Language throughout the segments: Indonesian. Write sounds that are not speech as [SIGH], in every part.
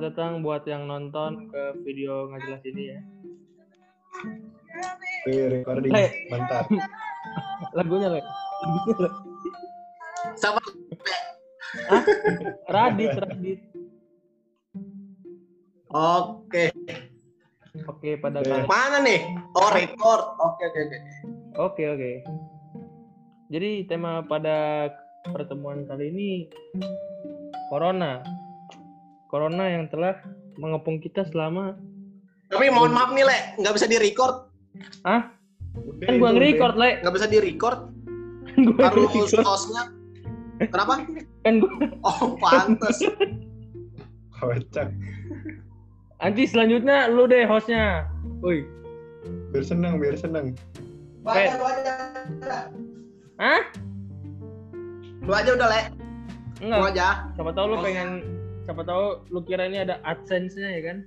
selamat datang buat yang nonton ke video nggak jelas ini ya. Wih, recording. Le. Mantap. [LAUGHS] Lagunya Le. Lagunya, Le. Sama Hah? Radit, Radit. Oke. Oke, pada kali. Mana nih? Oh, record. Oke, oke, oke. Oke, oke. Jadi tema pada pertemuan kali ini corona. Corona yang telah mengepung kita selama Tapi mohon maaf nih, Le, nggak bisa di-record. ah kan gua nge-record le Nggak bisa di-record. gua Harus nge-record. hostnya. Kenapa? kan gua Oh, pantes. udah. Kocak. nanti selanjutnya lu deh hostnya woi Biar seneng, biar seneng. Lu aja, lu aja. ah Lu aja udah, Le. Lu enggak aja. siapa tahu lu pengen siapa tahu lu kira ini ada adsense-nya ya kan?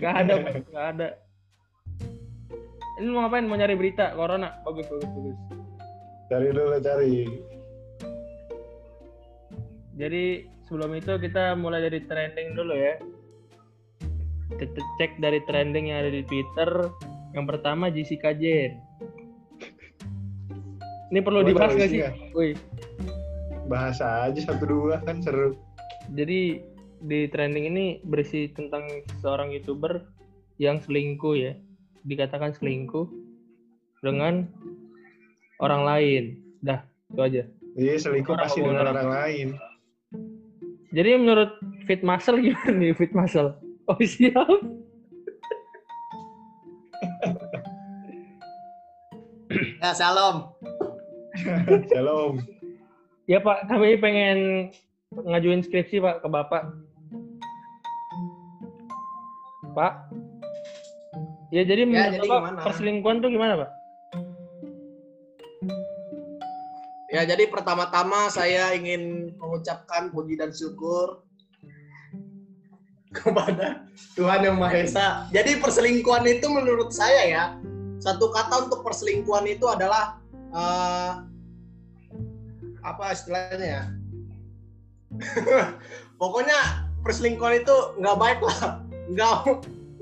Gak ada Pak. Gak ada. Ini mau ngapain? Mau nyari berita? Corona. Bagus bagus bagus. Cari dulu, cari. jadi sebelum itu kita mulai dari trending dulu ya. Kita cek dari trending yang ada di Twitter. Yang pertama Jessica Jane. Ini perlu dibahas nggak sih? isinya. Bahasa aja satu dua kan seru. jadi di trending ini berisi tentang seorang youtuber yang selingkuh ya, dikatakan selingkuh dengan orang lain. Dah, itu aja. Iya, selingkuh Orang pasti dengan orang. orang lain. Jadi menurut Fit Muscle gimana nih Fit Muscle? Oh siap. Ya, salam. Shalom. [LAUGHS] Ya Pak, kami pengen ngajuin skripsi Pak ke Bapak. Pak. Ya jadi menurut jadi Bapak gimana? perselingkuhan tuh gimana Pak? Ya, jadi pertama-tama saya ingin mengucapkan puji dan syukur kepada Tuhan Yang Maha Esa. Jadi perselingkuhan itu menurut saya ya, satu kata untuk perselingkuhan itu adalah eh, apa istilahnya ya? [LAUGHS] Pokoknya perselingkuhan itu nggak baik lah, nggak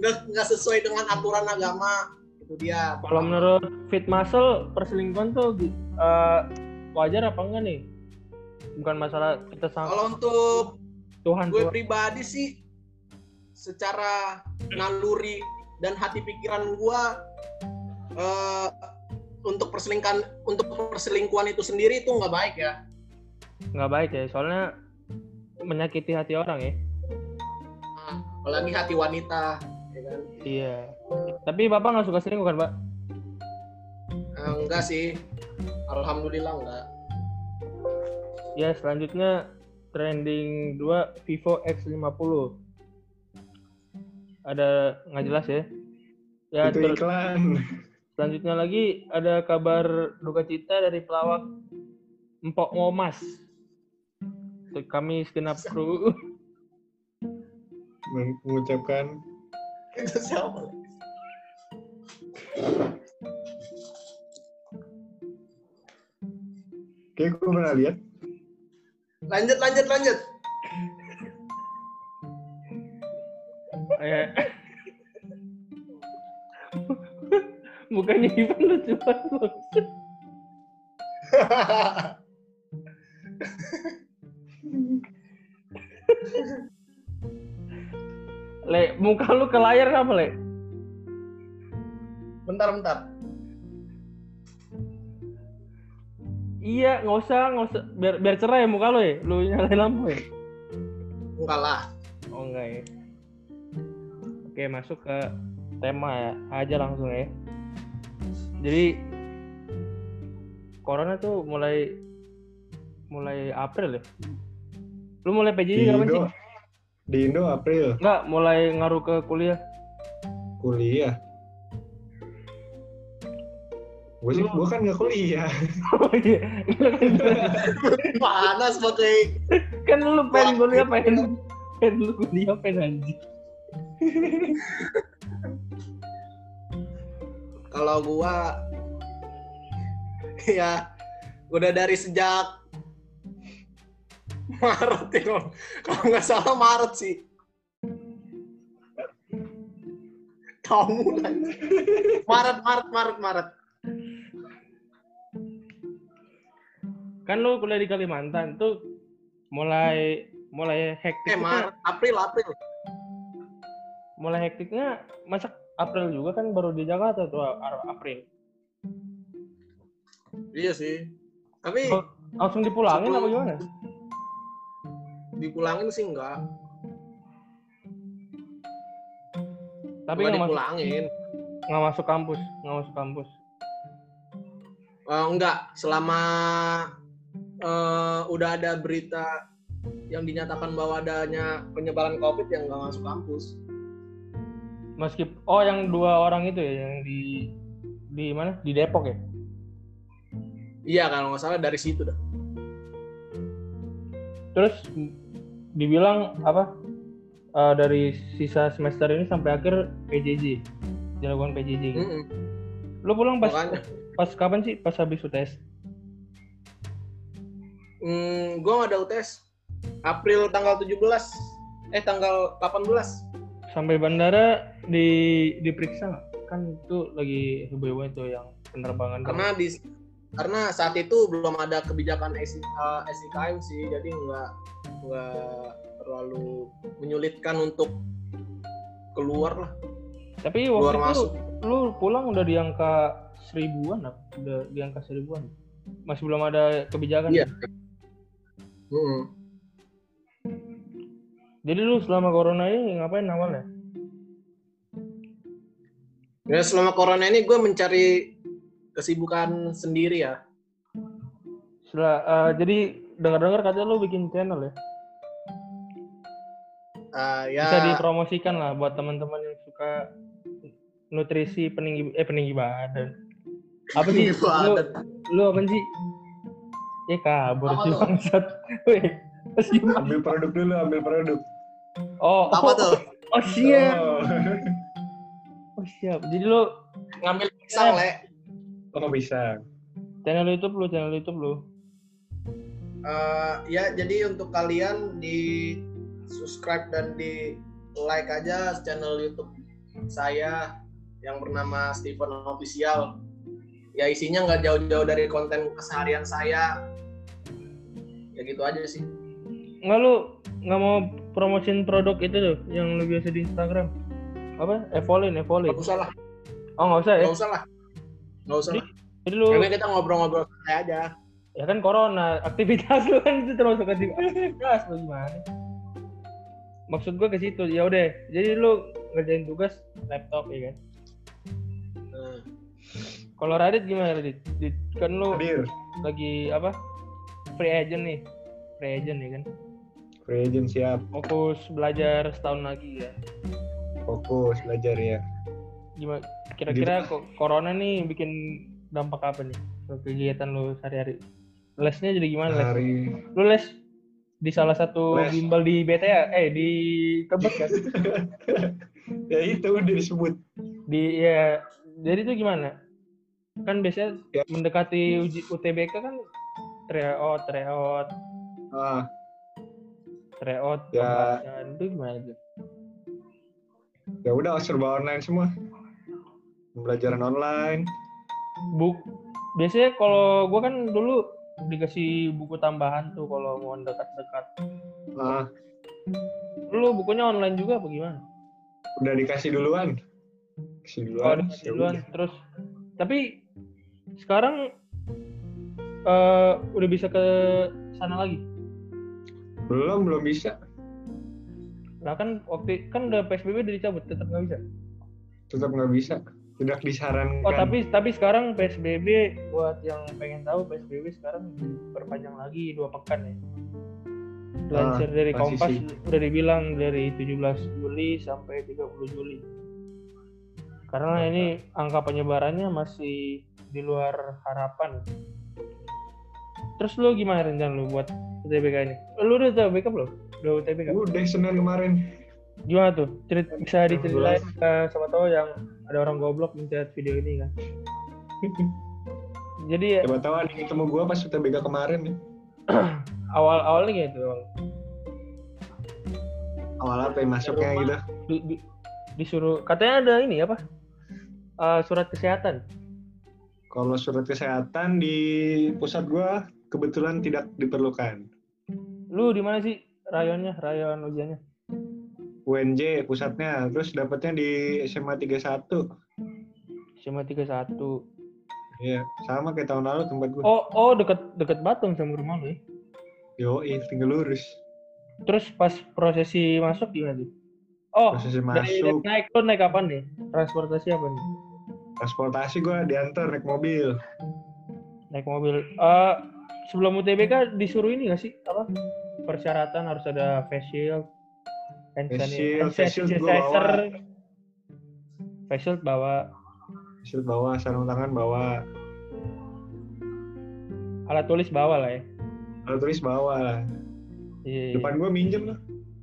nggak nggak sesuai dengan aturan agama. Itu dia. Kalau menurut Fit Muscle perselingkuhan tuh eh, wajar apa enggak nih? Bukan masalah kita sama Kalau untuk Tuhan gue Tuhan. pribadi sih secara naluri dan hati pikiran gue eh, untuk perselingkuhan untuk perselingkuhan itu sendiri itu nggak baik ya nggak baik ya, soalnya menyakiti hati orang ya. apalagi hati wanita ya kan Iya. Tapi Bapak nggak suka selingkuh kan Pak? Eh, enggak sih alhamdulillah enggak Ya selanjutnya trending 2 Vivo X50. Ada nggak jelas ya? Ya itu iklan. Selanjutnya lagi ada kabar duka cita dari pelawak Empok Ngomas. Untuk Kami segenap kru. Mengucapkan itu siapa? Kayak gue pernah lihat. Lanjut lanjut lanjut Bukannya Ivan lucu banget. [LAUGHS] Le, muka lu ke layar apa, Le? bentar bentar Iya, nggak usah, nggak usah. Biar, biar cerah ya muka lu ya. Lu nyalain lampu ya. enggak lah Oh enggak ya. Oke, masuk ke tema ya. Aja langsung ya. Jadi Corona tuh mulai mulai April ya. Lu mulai di PJJ kapan sih? Indo. Di Indo April Enggak, mulai ngaruh ke kuliah. kuliah. Gue sih, gue kan nggak kuliah. [LAUGHS] Oh iya. mana sebagai kan lu pengen kuliah pengen pengen lu kuliah pengen anjing. Kalau gua [LAUGHS] ya udah dari sejak Maret ya kalau kalau nggak salah Maret sih. Kamu lagi. Maret, Maret, Maret, Maret. Kan lu kuliah di Kalimantan tuh mulai mulai hektik Eh, Maret, April, April. mulai hektiknya masa April juga kan baru di Jakarta tuh April. Iya sih. Tapi Oh, Langsung dipulangin apa gimana? dipulangin sih enggak. Tapi Enggak nggak dipulangin. nggak masuk kampus, nggak masuk kampus. Eh, enggak, selama eh, udah ada berita yang dinyatakan bahwa adanya penyebaran COVID yang nggak masuk kampus. Meski oh yang dua orang itu ya yang di di mana? Di Depok ya? Iya, kalau nggak salah dari situ dah. Terus dibilang apa? eh, dari sisa semester ini sampai akhir PJJ dilakukan PJJ. gitu. Mm-mm. Lu pulang pas Makanya, pas kapan sih? Pas habis UTS. hmm, gue nggak ada UTS. April tanggal 17, eh tanggal 18. Sampai bandara di diperiksa? Kan itu lagi heboh-heboh itu yang penerbangan. Karena di karena saat itu belum ada kebijakan SI, eh, SIKM sih, jadi nggak nggak terlalu menyulitkan untuk keluar lah. Tapi keluar waktu itu masuk. lu pulang udah di angka seribuan apa? Udah di angka seribuan. Masih belum ada kebijakan. Iya. ya? Mm-mm. Jadi lu selama corona ini ngapain awalnya? Ya selama corona ini gue mencari kesibukan sendiri ya. Setelah eh, jadi dengar-dengar katanya lu bikin channel ya. Ah, ya Bisa dipromosikan lah buat teman-teman yang suka nutrisi peninggi eh peninggi badan. Apa sih? Lu, lu apa sih? Ya kabur sih bangsat. [LAUGHS] Weh, Ambil produk dulu, ambil produk. Oh, apa oh, tuh? Oh, siap. Oh, Oh, siap. Jadi lu Ngambil pisang, Le. oh bisa. channel YouTube lu, channel YouTube lu. Eh, ya jadi untuk kalian di subscribe dan di like aja channel YouTube saya yang bernama Steven Official. Ya isinya nggak jauh-jauh dari konten keseharian saya. Ya gitu aja sih. Nggak lu nggak mau promosin produk itu tuh yang lu biasa di Instagram? Apa? Evolin, Evolin. Nggak usah lah, Oh, nggak usah ya? nggak usah lah, nggak usah lah. Jadi lu Karena kita ngobrol-ngobrol santai aja. ya kan corona, aktivitas lu kan itu termasuk aktivitas [LAUGHS] lu gimana? Maksud gua ke situ. Ya udah, jadi lu ngerjain tugas laptop ya kan. Nah, Kalau Radit gimana Radit? Di- Kan lu Hadir. lagi apa? Free agent nih. Free agent ya kan. Free agent siap. Fokus belajar setahun lagi ya. Fokus belajar ya. Gimana? Kira-kira kok corona nih bikin dampak apa nih ke kegiatan lu sehari-hari? Lesnya jadi gimana les? Hari Lu les di salah satu Les. bimbel di BTA, eh di Tebet kan? [LAUGHS] ya itu udah disebut. Di ya jadi itu gimana? Kan biasanya Ya. mendekati uji UTBK kan tryout, tryout, Ah, tryout, Ya. itu gimana tuh? ya udah serba online semua. Pembelajaran online. Buk biasanya kalau gua kan dulu dikasih buku tambahan tuh kalau mau dekat-dekat. Ah, Lu bukunya online juga apa gimana? udah dikasih duluan. Kasih Oh, duluan. dikasih ya duluan. udah. Terus tapi sekarang eh udah bisa ke sana lagi. Belum, belum bisa. Lah kan waktu kan udah PSBB udah dicabut, tetap nggak bisa. Tetap nggak bisa. Tidak disarankan. Oh tapi tapi sekarang PSBB buat yang pengen tahu PSBB sekarang diperpanjang lagi dua pekan ya. Dilansir dari masih Kompas sih. udah dibilang dari 17 Juli sampai 30 Juli. Karena ini angka penyebarannya masih di luar harapan. Terus lu gimana rencana lu buat UTBK ini? Lu udah UTBK belum? Udah UTBK? Udah Senin kemarin. Gimana tuh? Cerit bisa diceritain ke sama tahu yang ada orang goblok mencet video ini kan. [LAUGHS] Jadi ya, Coba tahu ada yang ketemu gua pas UTBK kemarin nih. [CLEARS THROAT] awal-awalnya gitu Bang. Awal apa yang masuknya Rumah. gitu? Di, di- disuruh katanya ada ini apa Eh, surat kesehatan Kalau surat kesehatan di pusat gua kebetulan tidak diperlukan. Lu di mana sih? Rayonnya rayon ujiannya? UNJ pusatnya, terus dapatnya di SMA 31. SMA 31 Iya, sama kayak tahun lalu tempat gua. oh oh deket deket Batung sama rumah lu ya? Yo, tinggal lurus. terus pas prosesi masuk gimana tuh? Oh Prosesi dari masuk, naik lu naik kapan nih? Transportasi apa nih? Transportasi gua diantar naik mobil. naik mobil. Eh sebelum UTBK disuruh ini nggak sih apa persyaratan harus ada face shield hand Face sanitizer, shield, face shield bawa. face shield bawa sarung tangan bawa, alat tulis bawa lah ya alat tulis bawa lah. iya, iya. Depan gua minjem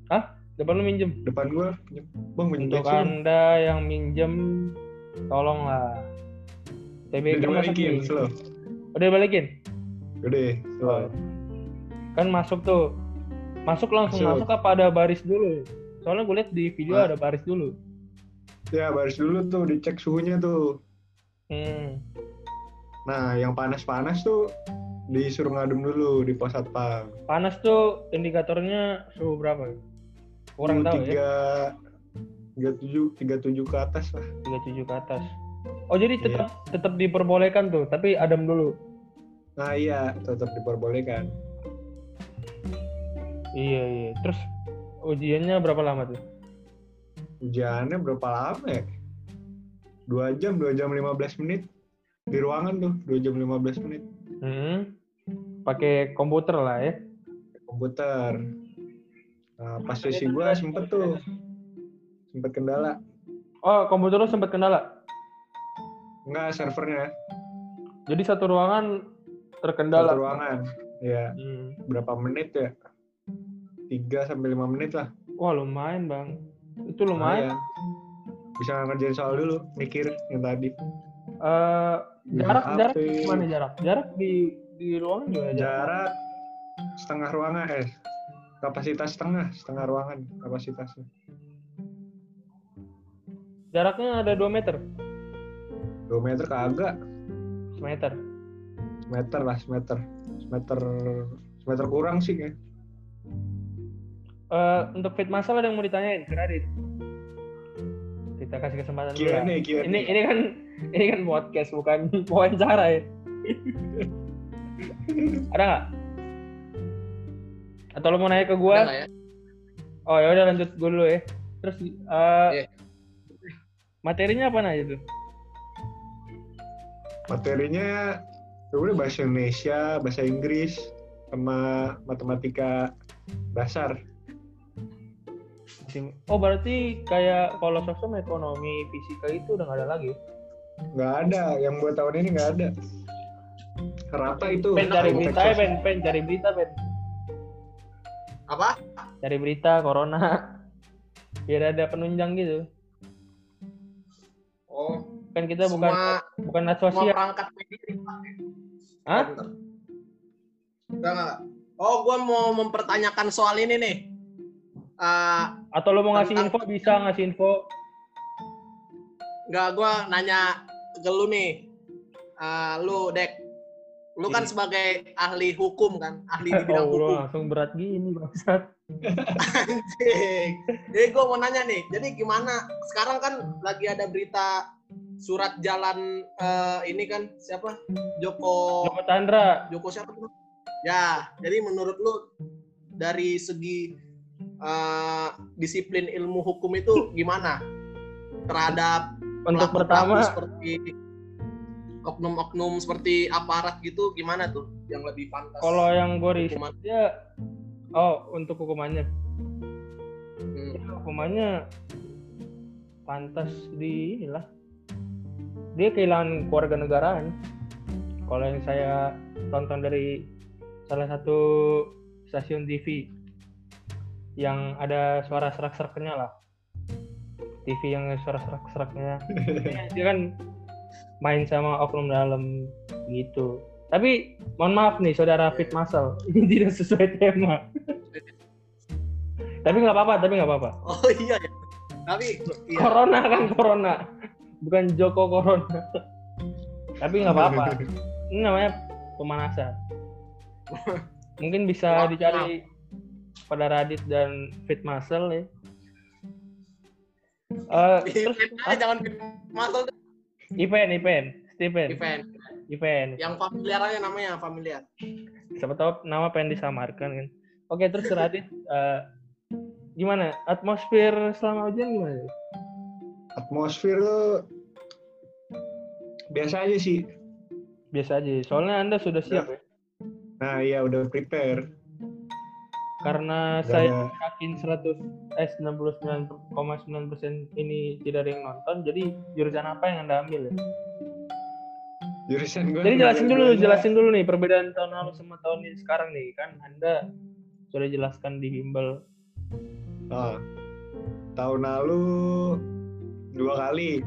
lah, depan lu minjem depan gua. minjem. Bang minjem untuk bensin. anda yang minjem tolonglah Udah TBK dibalikin, nih slow. udah balikin Gede, slow. kan masuk tuh masuk langsung Masuk. masuk, apa ada baris dulu soalnya gue lihat di video Hah? ada baris dulu Ya, baris dulu tuh, dicek suhunya tuh. hmm. Nah, yang panas-panas tuh disuruh ngadem dulu di pos satpam. panas tuh indikatornya suhu berapa kurang tahu ya tiga, tiga tujuh, tiga tujuh ke atas lah. 37 ke atas oh jadi tetap tetap diperbolehkan tuh tapi adem dulu Nah iya, tetap diperbolehkan. iya iya terus ujiannya berapa lama tuh Ujiannya berapa lama ya? Dua jam, dua jam 15 menit. Di ruangan tuh, dua jam 15 menit. hmm. pakai komputer lah ya Komputer. Nah, pas sesi gua sempet tuh, sempet kendala. oh komputer lu sempat kendala Enggak, servernya. jadi satu ruangan Satu terkendala ruangan. Ya, Hmm. berapa menit ya? 3 sampai 5 menit lah. wah lumayan bang itu lumayan Bisa ngerjain soal dulu, mikir yang tadi. Eh, jarak Main jarak HP. gimana jarak jarak di di ruangan juga jarak Jarak setengah ruangan eh kapasitas setengah, setengah ruangan kapasitasnya. jaraknya ada 2 meter 2 meter kagak, semeter meter lah, semeter. Semeter semeter kurang sih ya. Eh, untuk fit masal ada yang mau ditanyain ke Radit kita kasih kesempatan dulu lah. Q&A, Q&A. ini ini kan ini kan podcast bukan [LAUGHS] wawancara ya ada nggak atau lo mau nanya ke gua ya? oh ya udah lanjut gue dulu ya terus eh, Iya. materinya apa aja tuh Materinya ya udah bahasa Indonesia, bahasa Inggris, sama matematika dasar. oh berarti kayak kalau sosum ekonomi fisika itu udah nggak ada lagi Nggak ada, yang buat tahun ini nggak ada. Rata itu. pen cari berita ya pen pen cari berita pen Apa? cari berita corona [LAUGHS] biar ada penunjang gitu kan kita bukan semua bukan net semua sosial perangkat media dipakai. Hah? Bentar. Enggak, enggak. Oh, gua mau mempertanyakan soal ini nih. Ah, atau lo mau ngasih info bisa ngasih info Enggak, gua nanya ke lu nih. Ah, lu, Dek. Lu kan Iya. sebagai ahli hukum kan, ahli di [LAUGHS] bidang oh, hukum. langsung berat gini bangsat [LAUGHS] Anjing. Jadi gue mau nanya nih, jadi gimana? Sekarang kan lagi ada berita surat jalan eh, ini kan siapa? Joko Joko Chandra Joko siapa tuh? Ya, jadi menurut lu dari segi eh, disiplin ilmu hukum itu gimana terhadap untuk pertama seperti oknum-oknum seperti aparat gitu gimana tuh yang lebih pantas? kalau yang gue riset dia oh untuk hukumannya Hmm. Ya, hukumannya pantas di inilah dia kehilangan keluarga negaraan kalau yang saya tonton dari salah satu stasiun TV yang ada suara serak-seraknya lah TV yang suara serak-seraknya [LAUGHS] dia kan main sama oknum dalam gitu Tapi mohon maaf nih saudara Fit Masal, [LAUGHS] ini tidak sesuai tema. tapi nggak apa-apa, tapi nggak apa-apa. Oh iya ya. Tapi iya. Corona kan corona, bukan Joko Corona. tapi nggak apa-apa. [LAUGHS] Ini namanya pemanasan. Mungkin bisa dicari pada Radit dan Fit Muscle ya. Eh, terus Eh, jangan masuk event, event, Stephen, event. event. Yang familiar aja namanya familiar. Siapa tahu nama pengen disamarkan kan. Oke, terus Radit, eh, gimana? Atmosfer selama ujian gimana? Atmosfer tuh biasa aja sih. Biasa aja. Soalnya Anda sudah siap ya. Nah iya udah prepare. Karena Udah saya ada- yakin 100 eh 99,9% ini tidak ada yang nonton, jadi jurusan apa yang Anda ambil ya? Jurusan gue. Jadi jelasin dulu, jelasin dulu nih perbedaan tahun lalu sama tahun ini sekarang nih kan Anda sudah jelaskan di bimbel. Oh, tahun lalu dua kali.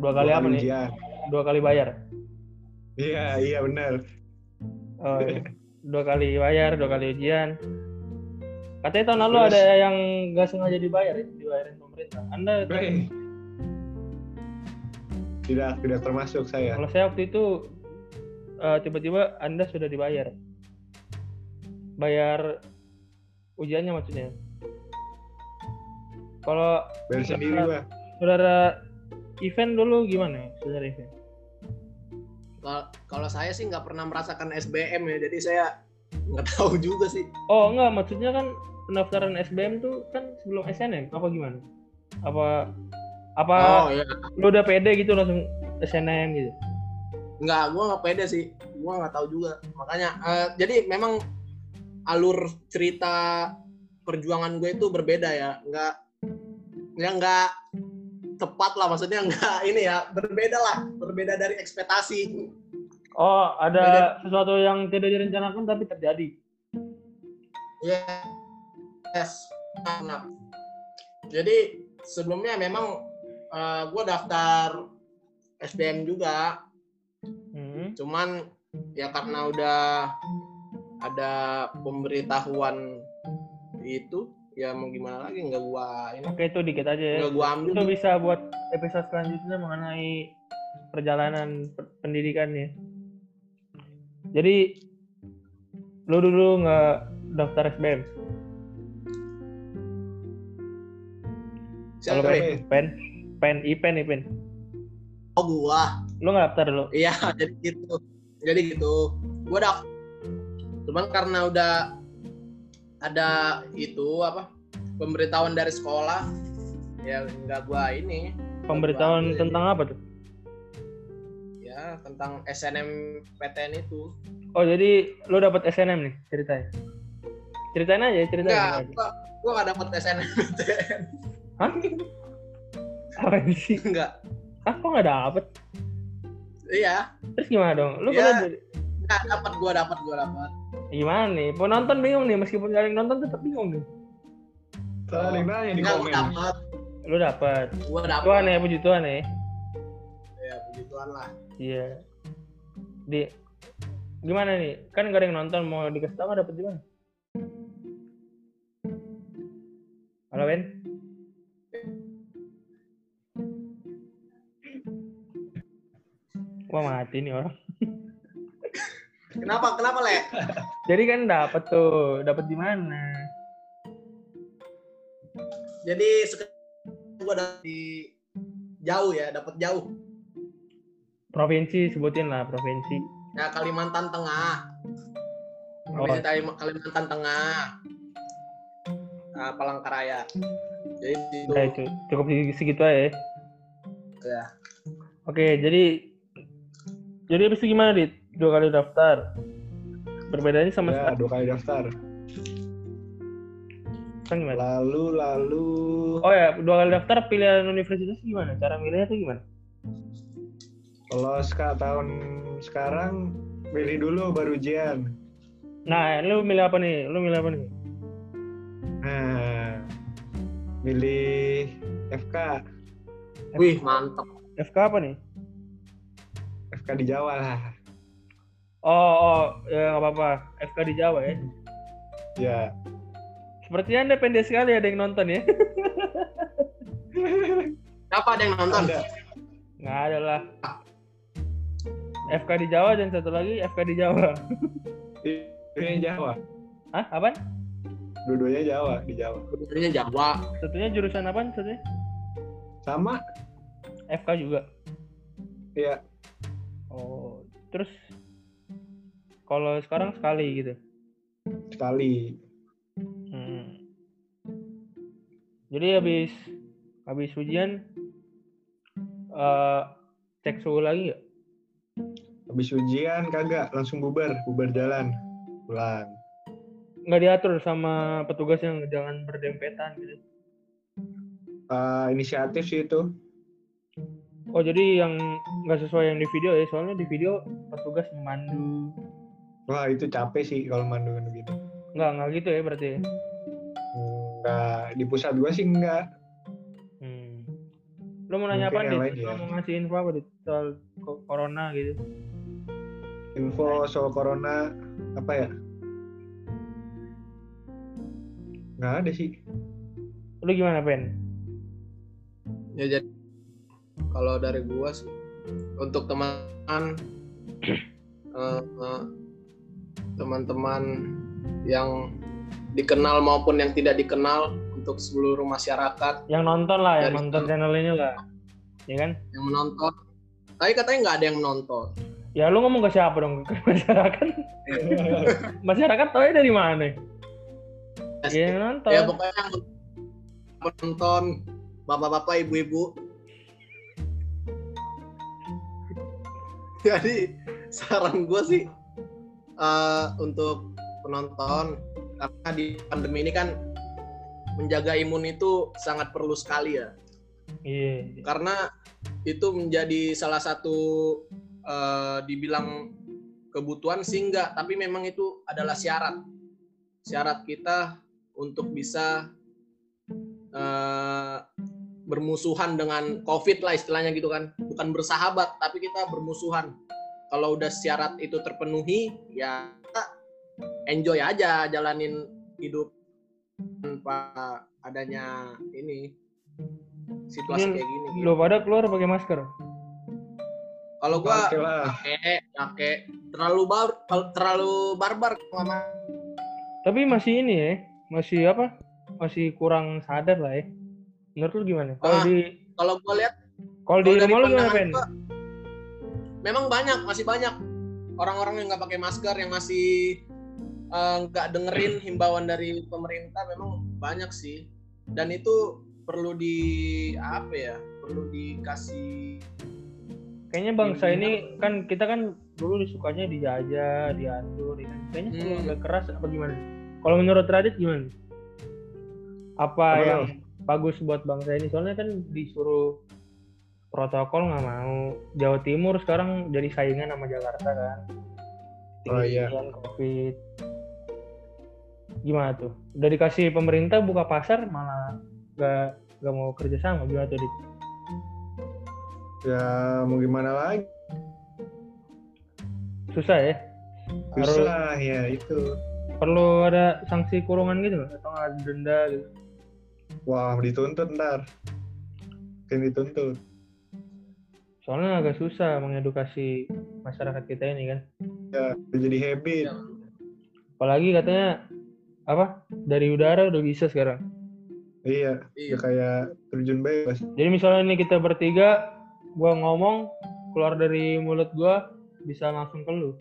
Dua kali Dua apa nih? ujian. Dua kali bayar. Iya iya benar. Oh, iya. dua kali bayar, dua kali ujian. Katanya tahun lalu Terus? ada yang nggak sengaja dibayar, ya, dibayarin pemerintah. Anda. Tidak tidak termasuk saya. kalau saya waktu itu eh, tiba-tiba Anda sudah dibayar. Bayar ujiannya maksudnya. Kalau Bayar sendiri gua. saudara event dulu gimana? Saudara event? Kalau- Kalau saya sih nggak pernah merasakan SBM ya, jadi saya nggak [LAUGHS] tahu juga sih. Oh enggak, maksudnya kan pendaftaran SBM tuh kan sebelum SNM apa gimana? Apa apa Oh iya. lu udah pede gitu langsung SNM gitu? Nggak, gua nggak pede sih. Gua nggak tahu juga. Makanya, eh, jadi memang alur cerita perjuangan gue itu berbeda ya. Nggak, ya nggak tepat lah. Maksudnya nggak ini ya, berbeda lah. Berbeda dari ekspektasi. Oh, ada sesuatu yang tidak direncanakan tapi terjadi. Iya. Yes. Nah, jadi sebelumnya memang eh, gue daftar SBM juga, Hmm. cuman ya karena udah ada pemberitahuan itu, ya mau gimana lagi nggak gua ini Oke, itu dikit aja ya. nggak gua ambil. Itu bisa buat episode selanjutnya mengenai perjalanan per- pendidikannya. Jadi lu dulu nggak daftar SBM? Siapa Kalau nih? Oke. pen, pen, ipen, ipen. Oh gua. Lu nggak daftar dulu? Iya, [LAUGHS] jadi gitu. Jadi gitu. Gua daftar. Cuman karena udah ada itu apa? Pemberitahuan dari sekolah, ya nggak gua ini. Pemberitahuan Jadi- tentang apa tuh? Ya tentang SNMPTN itu. Oh, jadi lu dapat SNM nih ceritanya. Ceritain aja, ceritain Enggak, aja. gua, gua nggak dapet SNMPTN. Hah? Apa sih? Enggak. Ah, kok nggak dapet? Iya, Terus gimana dong? Lu Ya. pernah jadi- nggak dapat gua dapat gua dapat. Gimana nih? Penonton bingung nih, meskipun gak ada yang nonton tetap bingung nih. Saling nanya di komen. dapat. Lu dapet. Gua dapat. Tuhan ya, puji Tuhan ya. Ya, puji Tuhan lah. Iya. Di gimana nih? Kan gak ada yang nonton mau dikasih tahu nggak dapet di mana? Halo Ben? Wah mati nih orang. Kenapa? Kenapa, Le? [LAUGHS] Jadi kan dapet tuh, dapet di mana? Jadi sekarang gua di jauh ya, dapat jauh. Provinsi sebutin lah provinsi. Ya Kalimantan Tengah. Provinsi Kalim- Kalimantan Tengah. Nah, Palangkaraya. Jadi itu Nah itu cukup segi- segitu aja. ya. ya. Oke, jadi jadi habis itu gimana dit? Dua kali daftar. Perbedaannya sama Ya, dua kali daftar. kan gimana? Lalu lalu Oh ya, dua kali daftar pilihan universitas gimana? Cara milihnya tuh gimana? kalau sekarang tahun sekarang pilih dulu baru ujian. Nah, lu milih apa nih? Lu milih apa nih? Nah, milih FK, Wih, mantap. FK apa nih? FK di Jawa lah. Oh, oh, ya nggak apa-apa. FK di Jawa ya. Ya. Sepertinya anda pendek sekali ada yang nonton ya. [LAUGHS] Siapa ada yang nonton? Ada. Nggak ada lah. FK di Jawa dan satu lagi FK di Jawa. Ini Jawa. Hah? Apaan? Dua-duanya Jawa di Jawa. Sebenarnya Jawa. Satunya jurusan apaan satunya? Sama. FK juga. Iya. Oh, terus kalau sekarang sekali gitu. Sekali. Hmm. Jadi habis habis ujian eh cek suhu lagi nggak? Habis ujian kagak langsung bubar, bubar jalan. Pulang. Nggak diatur sama petugas yang jangan berdempetan gitu. Eh, inisiatif sih itu. Oh jadi yang nggak sesuai yang di video ya? Soalnya di video petugas memandu. Wah itu capek sih kalau mandu gitu. Nggak nggak gitu ya berarti. ya? Enggak di pusat gua sih enggak. Hmm. Lo mau nanya Mungkin apa nih? lain ya. Lo mau ngasih info apa di soal corona gitu? Info soal corona apa ya? Nggak ada sih. Lo gimana Pen? Ya jadi kalau dari gua sih untuk teman [CLEARS THROAT] eh, eh, teman-teman yang dikenal maupun yang tidak dikenal untuk seluruh masyarakat Yang nonton lah, yang nonton channel ini lah, ya kan? yang menonton. Tapi katanya nggak ada yang menonton. Ya lu ngomong ke siapa dong? Ke masyarakat? [LAUGHS] masyarakat tau dari mana? Ya yang nonton. Ya pokoknya yang menonton bapak-bapak, ibu-ibu. [LAUGHS] Jadi saran gue sih eh, untuk penonton karena di pandemi ini kan menjaga imun itu sangat perlu sekali ya. Iya. karena itu menjadi salah satu eh, dibilang kebutuhan sih enggak tapi memang itu adalah syarat syarat kita untuk bisa eh, bermusuhan dengan covid lah istilahnya gitu kan bukan bersahabat tapi kita bermusuhan kalau udah syarat itu terpenuhi ya enjoy aja jalanin hidup tanpa adanya ini situasi Ini kayak gini gitu. Lu pada keluar pakai masker. Kalau gua pakai pakai terlalu bar terlalu barbar sama Tapi masih ini ya, masih apa? Masih kurang sadar lah ya. Menurut lu gimana? Kalau Ah, di kalau gua lihat kalau di rumah lu gimana, pandangan Pen? gua, memang banyak masih banyak orang-orang yang nggak pakai masker yang masih eh, nggak dengerin himbauan dari pemerintah memang banyak sih dan itu perlu di apa ya perlu dikasih Kayaknya bangsa Ini ini kan kita kan dulu disukanya dijajah, diatur, ya kan. Kayaknya perlu Hmm. agak keras apa gimana? Kalau menurut Radit gimana? Apa Apa yang bagus buat bangsa ini? Soalnya kan disuruh protokol nggak mau. Jawa Timur sekarang jadi saingan sama Jakarta kan. Oh, iya. COVID. Gimana tuh? Udah dikasih pemerintah buka pasar malah gak, gak mau kerja sama gimana tuh Dit? Ya mau gimana lagi? Susah ya? Harus Susah ya itu. perlu ada sanksi kurungan gitu nggak? atau nggak ada denda gitu Wah dituntut ntar. Mungkin dituntut. Soalnya agak susah mengedukasi masyarakat kita ini kan Ya jadi habit. Ya. apalagi katanya apa dari udara udah bisa sekarang Iya. iya kayak terjun bebas. jadi misalnya ini kita bertiga gua ngomong keluar dari mulut gua bisa langsung ke lu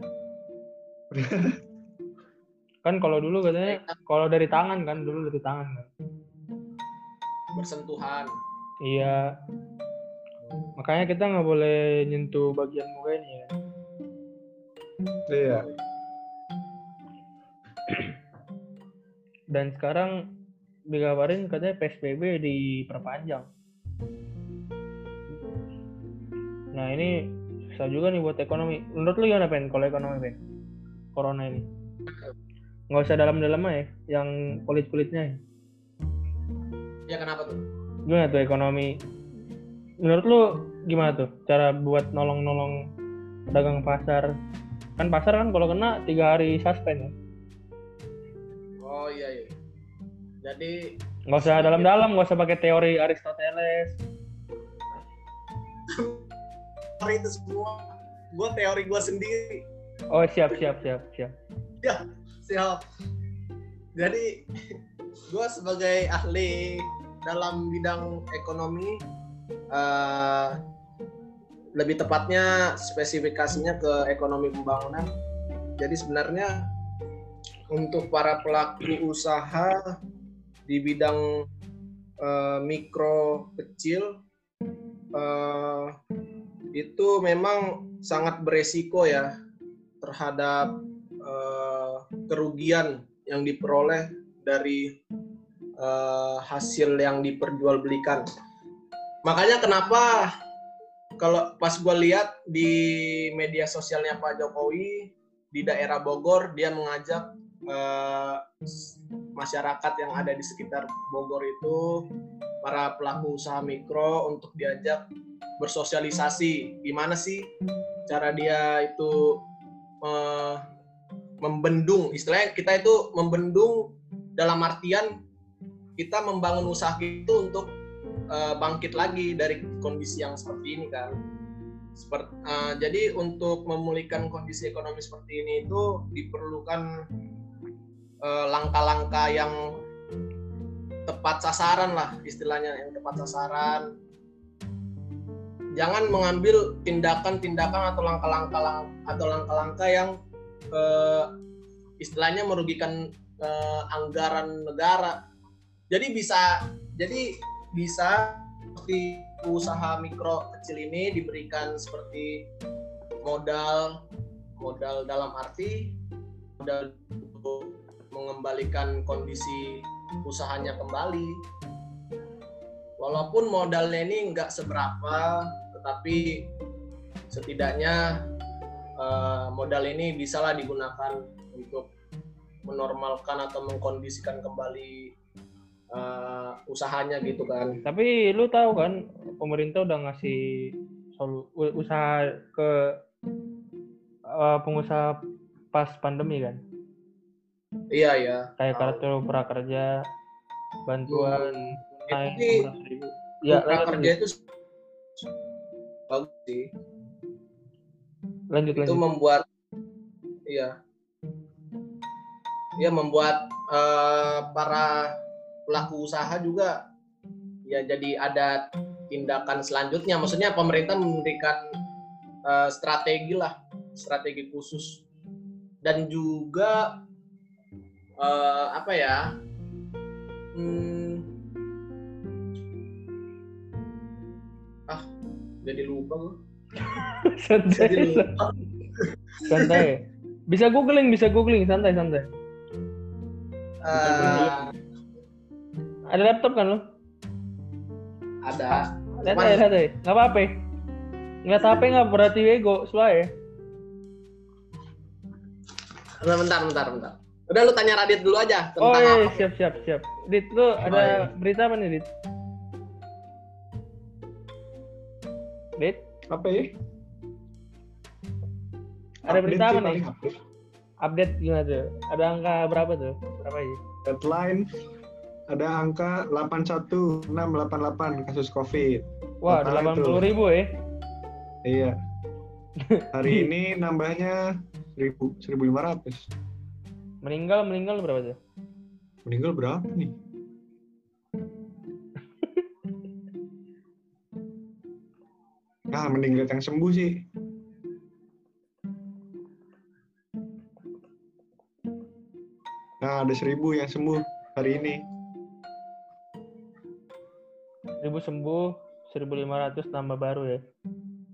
[LAUGHS] kan kalau dulu katanya kalau dari tangan kan dulu dari tangan kan bersentuhan iya makanya kita nggak boleh nyentuh bagian muka ini ya Iya. dan sekarang dikabarin katanya PSBB diperpanjang. Nah ini susah juga nih buat ekonomi. Menurut lu gimana Pen? Kalau ekonomi Pen? Corona ini? Nggak usah dalam-dalam ya, yang kulit-kulitnya. ya. ya kenapa tuh Gimana tuh ekonomi? Menurut lu gimana tuh cara buat nolong-nolong pedagang pasar? kan pasar kan kalau kena tiga hari suspend ya. Oh iya iya. Jadi Nggak usah dalam-dalam, nggak usah pakai teori Aristoteles. teori itu semua gue teori gue sendiri. Oh siap siap siap siap. Siap. Jadi gue sebagai ahli dalam bidang ekonomi eh, lebih tepatnya spesifikasinya ke ekonomi pembangunan. Jadi sebenarnya untuk para pelaku usaha di bidang eh, mikro kecil eh, itu memang sangat beresiko ya terhadap eh, kerugian yang diperoleh dari eh, hasil yang diperjualbelikan. Makanya kenapa kalau pas gue lihat di media sosialnya Pak Jokowi di daerah Bogor dia mengajak eh, masyarakat yang ada di sekitar Bogor itu para pelaku usaha mikro untuk diajak bersosialisasi. Gimana sih cara dia itu eh, membendung? Istilahnya kita itu membendung dalam artian kita membangun usaha itu untuk eh, bangkit lagi dari kondisi yang seperti ini kan seperti jadi untuk memulihkan kondisi ekonomi seperti ini itu diperlukan eh, langkah-langkah yang tepat sasaran lah istilahnya yang tepat sasaran jangan mengambil tindakan-tindakan atau langkah-langkah lang- atau langkah-langkah yang eh, istilahnya merugikan eh, anggaran negara. Jadi bisa jadi bisa seperti usaha mikro kecil ini diberikan seperti modal modal dalam arti modal untuk mengembalikan kondisi usahanya kembali. Walaupun modalnya ini nggak seberapa, tetapi setidaknya eh, modal ini bisalah digunakan untuk menormalkan atau mengkondisikan kembali eh, usahanya gitu kan. Tapi lu tahu kan pemerintah udah ngasih solu usaha ke eh, pengusaha pas pandemi kan. Iya ya. Kayak kartu prakerja, bantuan naik 16.000. Ya, Mitra lanjut, kerja itu bagus sih. lanjut, Itu lanjut. membuat iya. Iya membuat eh, para pelaku usaha juga ya jadi ada tindakan selanjutnya. Maksudnya pemerintah memberikan eh, strategi lah, strategi khusus dan juga eh, apa ya? Hmm, ah, jadi lupa gue. [LAUGHS] santai, Jadi lupa. santai. Bisa googling, bisa googling, santai, santai. Eh, Ada laptop kan lu? ada. Santai, Cuman- santai. Nggak apa-apa. Nggak HP nggak berarti ego, suai. Bentar, bentar, bentar, bentar. Udah lu tanya Radit dulu aja Oh tentang iya, apa. siap, siap, siap. Dit, lu ada iya. berita apa nih, Dit? Dit, Apa ya? ada berita Update apa sih, nih? update. Update gimana tuh? Ada angka berapa tuh? Berapa aja? Deadline ada angka 81688 kasus COVID. Wah, ada Total itu. 80 ribu ya? Iya. [LAUGHS] Hari ini nambahnya 1000 1500. Meninggal, meninggal berapa tuh? Meninggal berapa nih? Nah, [LAUGHS] mending lihat yang sembuh sih. Nah, ada 1000 yang sembuh hari ini. 1000 sembuh, 1500 tambah baru ya.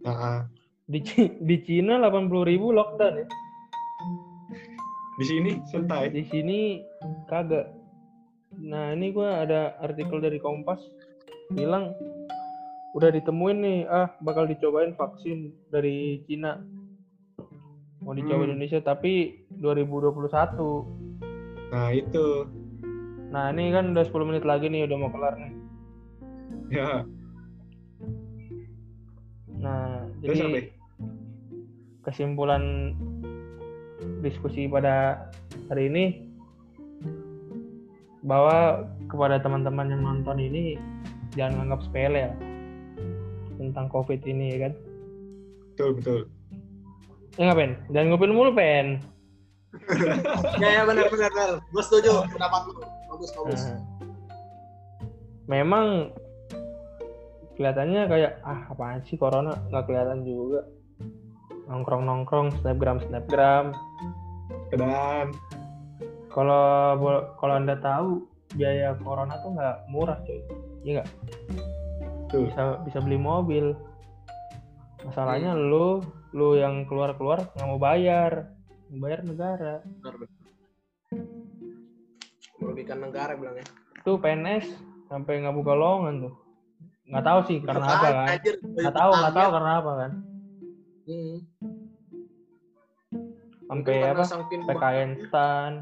Nah, Di, Ci- di Cina 80 ribu lockdown ya. di sini santai. Di sini kagak. Nah ini gua ada artikel dari Kompas bilang udah ditemuin nih ah bakal dicobain vaksin dari Cina mau dicoba Hmm. Indonesia tapi 2021 Nah, itu. nah ini kan udah 10 menit lagi nih udah mau kelar nih Ya, nah terus jadi kesimpulan diskusi pada hari ini bahwa kepada teman-teman yang nonton ini jangan anggap sepele ya tentang covid ini ya kan Betul, betul. ya nggak pen jangan ngupin mulu pen [LAUGHS] Ya ya benar benar benar. Gue setuju pendapat lu. Bagus bagus. Nah, memang kelihatannya kayak ah apaan sih corona? Nggak kelihatan juga. Nongkrong nongkrong snapgram. Snapgram. Dan kalau kalau anda tahu biaya corona tuh nggak murah cuy. Iya nggak? Tuh, bisa bisa beli mobil. Masalahnya lu lu yang keluar keluar nggak mau bayar. Bayar negara. Merugikan negara bilangnya. tuh PNS sampai nggak buka lowongan tuh nggak tahu sih karena apa kan? Anjir, nggak tahu nggak tahu karena apa kan? Hmm. sampai apa? PKN stan.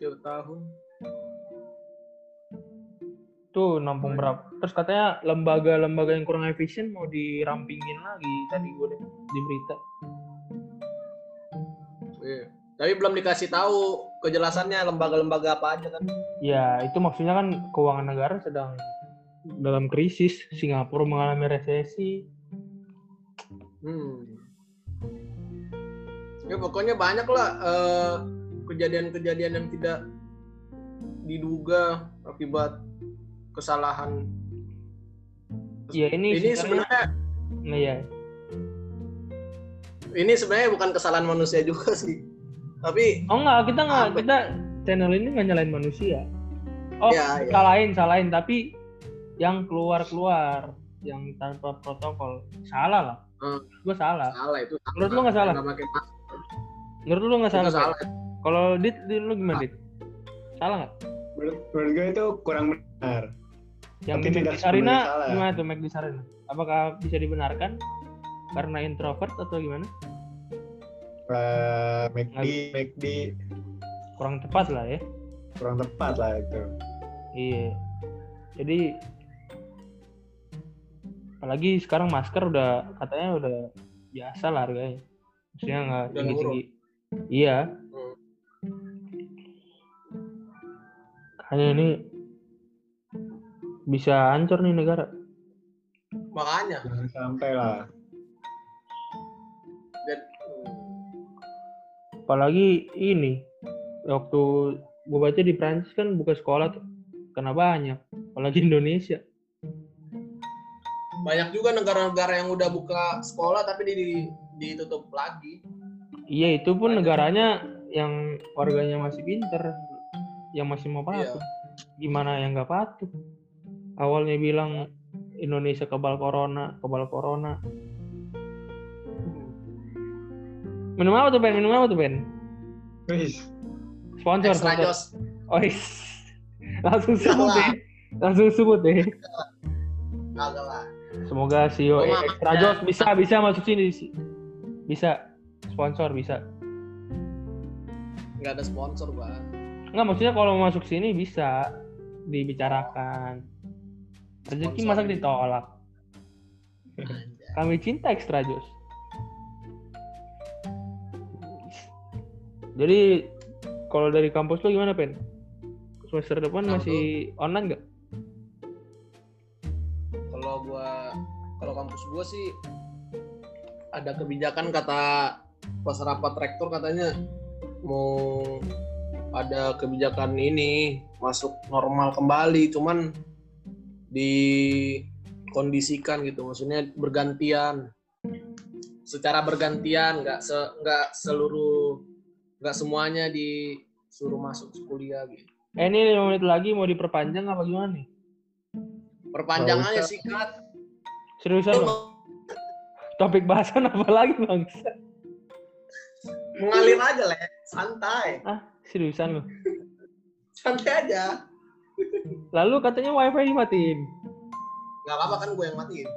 Tiap tahun. tuh nampung berapa? Terus katanya lembaga-lembaga yang kurang efisien mau dirampingin lagi. Tadi gue di berita. Iya. Tapi belum dikasih tahu kejelasannya lembaga-lembaga apa aja kan. ya itu maksudnya kan keuangan negara sedang dalam krisis Singapura mengalami resesi Hmm. Ya pokoknya banyak lah eh, kejadian-kejadian yang tidak diduga akibat kesalahan. ya ini, Ini sebenarnya nah ya ini sebenarnya bukan kesalahan manusia juga sih. Tapi oh enggak kita nggak Apa? kita channel ini nggak nyalain manusia oh Ya, ya. salahin salahin tapi yang keluar keluar yang tanpa protokol salah lah Hmm. gue salah salah itu. Menurut lu nggak salah? Pakai menurut lu nggak salah salah. kalau dit, dit lu gimana dit salah nggak menurut, menurut gue itu kurang benar. yang Tapi tidak Sarina salah. gimana tuh Magdi Sarina apakah bisa dibenarkan karena introvert atau gimana Uh, McD, McD kurang tepat lah ya kurang tepat lah itu. iya jadi apalagi sekarang masker udah katanya udah biasa lah harganya maksudnya nggak tinggi tinggi iya Hmm. hanya ini bisa hancur nih negara Makanya. Jangan sampai lah. Apalagi ini waktu gue baca di Prancis kan buka sekolah tuh kena banyak apalagi [LAUGHS] Indonesia banyak juga negara-negara yang udah buka sekolah tapi di, di- ditutup lagi. iya itu pun Banyak. negaranya yang warganya masih pinter yang masih mau Iya. patuh gimana yang nggak patuh awalnya bilang Indonesia kebal corona kebal corona minum apa tuh Ben? Minum apa tuh Ben? Wis, sponsor Extra sponsor. Jos. oh is. langsung sebut deh. Langsung sebut deh. Kagak lah. Semoga CEO Oh, Extra makanya. Jos bisa bisa masuk sini. Bisa. Sponsor bisa. Nggak ada sponsor, Bang. nggak maksudnya kalau mau masuk sini bisa dibicarakan. Rezeki masa ditolak. Kami cinta Extra Jos jadi kalau dari kampus lu gimana pen? Semester depan Kalau masih online nggak? Kalau gua kalau kampus gua sih ada kebijakan kata pas rapat rektor katanya mau ada kebijakan ini masuk normal kembali cuman dikondisikan gitu maksudnya bergantian. Secara bergantian nggak se nggak seluruh nggak semuanya disuruh masuk kuliah gitu. Eh ini lima menit lagi mau diperpanjang apa gimana nih? Perpanjangannya usah. singkat. Seriusan lo topik bahasan [LAUGHS] apa lagi bang? Mengalir aja lah santai. Ah seriusan lo santai aja. Lalu katanya wifi dimatiin. Nggak apa-apa kan gue yang matiin.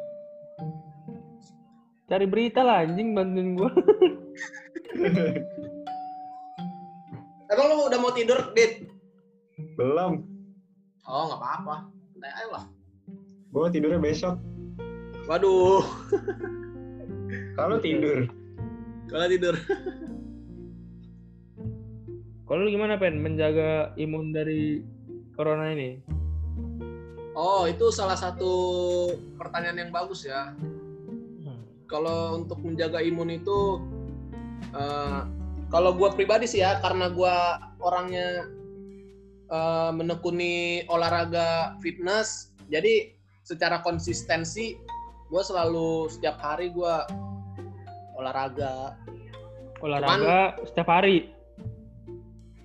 Cari berita lah anjing bantuin gua [LAUGHS] emang lu udah mau tidur dit belum. oh nggak apa-apa santai aja lah Gue tidurnya besok. waduh Kalau tidur, Kalau tidur. Kalau lu gimana pen menjaga imun dari corona ini? Oh, itu salah satu pertanyaan yang bagus ya. Kalau untuk menjaga imun itu, eh, kalau gue pribadi sih ya, karena gue orangnya eh, menekuni olahraga fitness, jadi secara konsistensi gue selalu setiap hari gue olahraga. Olahraga setiap hari.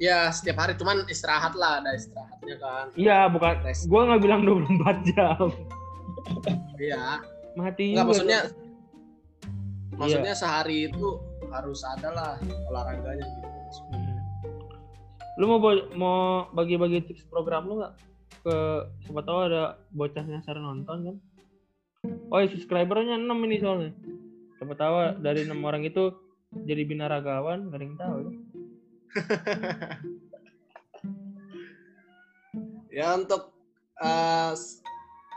Ya setiap hari, cuman istirahat lah, ada istirahatnya kan. Iya, bukan. Rest. Gua nggak bilang 24 jam. Iya. Mati. Enggak juga maksudnya maksudnya sehari itu harus ada lah olahraganya gitu. Hmm. Lu mau bo- mau bagi-bagi tips program lu nggak ke siapa tahu ada bocah nyasar nonton kan? Oh, ya, subscribernya 6 ini soalnya. Siapa tahu dari enam orang itu jadi binaragawan, gak ada yang tahu. ya. [LAUGHS] Ya untuk s-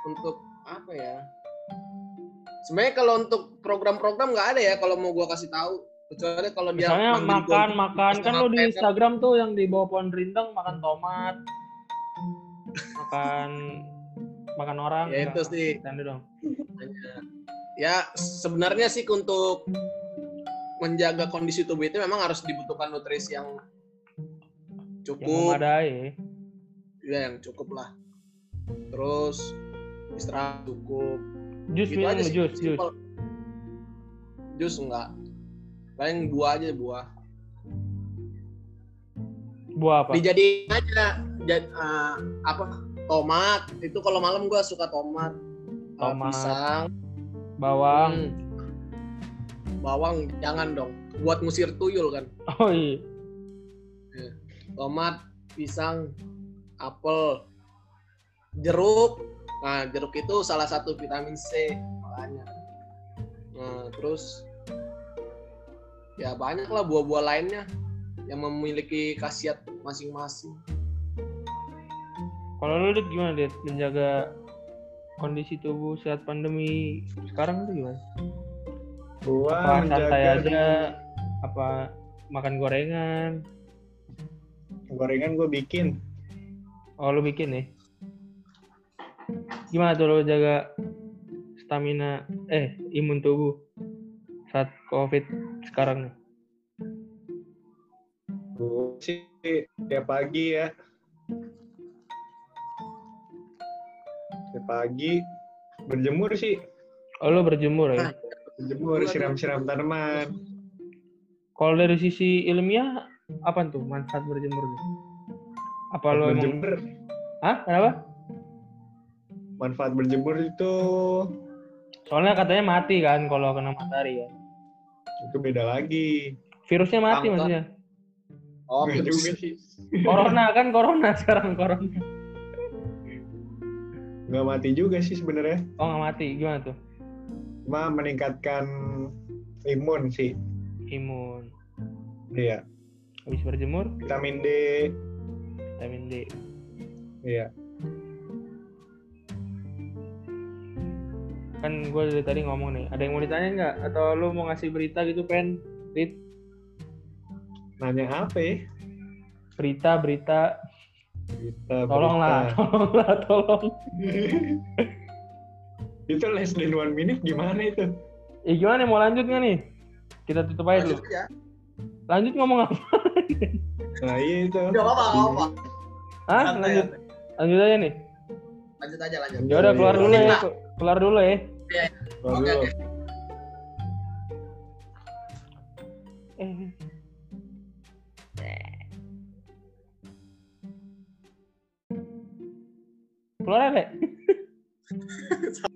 untuk apa ya? Sebenarnya kalau untuk program-program nggak ada ya kalau mau gua kasih tahu. Kecuali kalau dia Misalnya makan makan kan lu di makan, Instagram tuh yang di bawah pohon rindang makan tomat, makan makan orang. Ya itu sih. Canda dong. Ya sebenarnya sih untuk menjaga kondisi tubuh itu memang harus dibutuhkan nutrisi yang Yang cukup, memadai. ya yang cukup lah. Terus istirahat cukup. Jus Gitu minum aja jus, jus. Jus enggak. Paling buah aja buah. Buah apa? Dijadiin aja jad, eh, apa tomat itu kalau malam gua suka tomat. Eh, Tomat. pisang, Bawang. hmm, bawang jangan dong. Buat ngusir tuyul kan. Oh iya. Tomat, pisang, apel, jeruk. Nah, jeruk itu salah satu vitamin C makanya. Nah, terus ya banyak lah buah-buah lainnya yang memiliki khasiat masing-masing. Kalau lu Dit, gimana Dit menjaga kondisi tubuh saat pandemi sekarang itu gimana? Gua Apa santai menjaga aja? Apa makan gorengan? gorengan gue bikin. Oh lu bikin nih? Gimana tuh lu jaga stamina eh imun tubuh saat covid sekarang nih? Gue sih tiap pagi ya. Tiap pagi berjemur sih. Oh lu berjemur ya? Berjemur, siram-siram tanaman. Kalau dari sisi ilmiah apa tuh manfaat berjemur? Apa lo emang? Berjemur, Hah? Kenapa? manfaat berjemur itu Soalnya katanya mati kan kalau kena matahari ya. Itu beda lagi. Virusnya mati maksudnya. Oh, virus. juga sih. Corona kan corona sekarang corona. Nggak mati juga sih sebenarnya. Oh nggak mati, gimana tuh? Cuma meningkatkan imun sih. Imun. Iya. Habis berjemur, Vitamin D. vitamin D. Iya. Kan gue dari tadi ngomong nih, ada yang mau ditanya nggak? Atau lu mau ngasih berita gitu, Pen? Rit? Nanya apa ya? Berita, berita. Kita Tolonglah, tolonglah, tolong. [LAUGHS] itu less than one minute gimana itu? Eh gimana mau lanjut nggak nih? Kita tutup aja dulu. Lanjut aja. Lanjut ngomong apa? [LAUGHS] Nah iya itu. Gak apa-apa, gak apa-apa. Hah? Santai, Lanjut, lanjut aja nih. Lanjut aja, lanjut. Ya udah keluar Iya. dulu ya, Keluar dulu ya. Keluar Oke, dulu. oke. Eh. Keluar ada? [LAUGHS]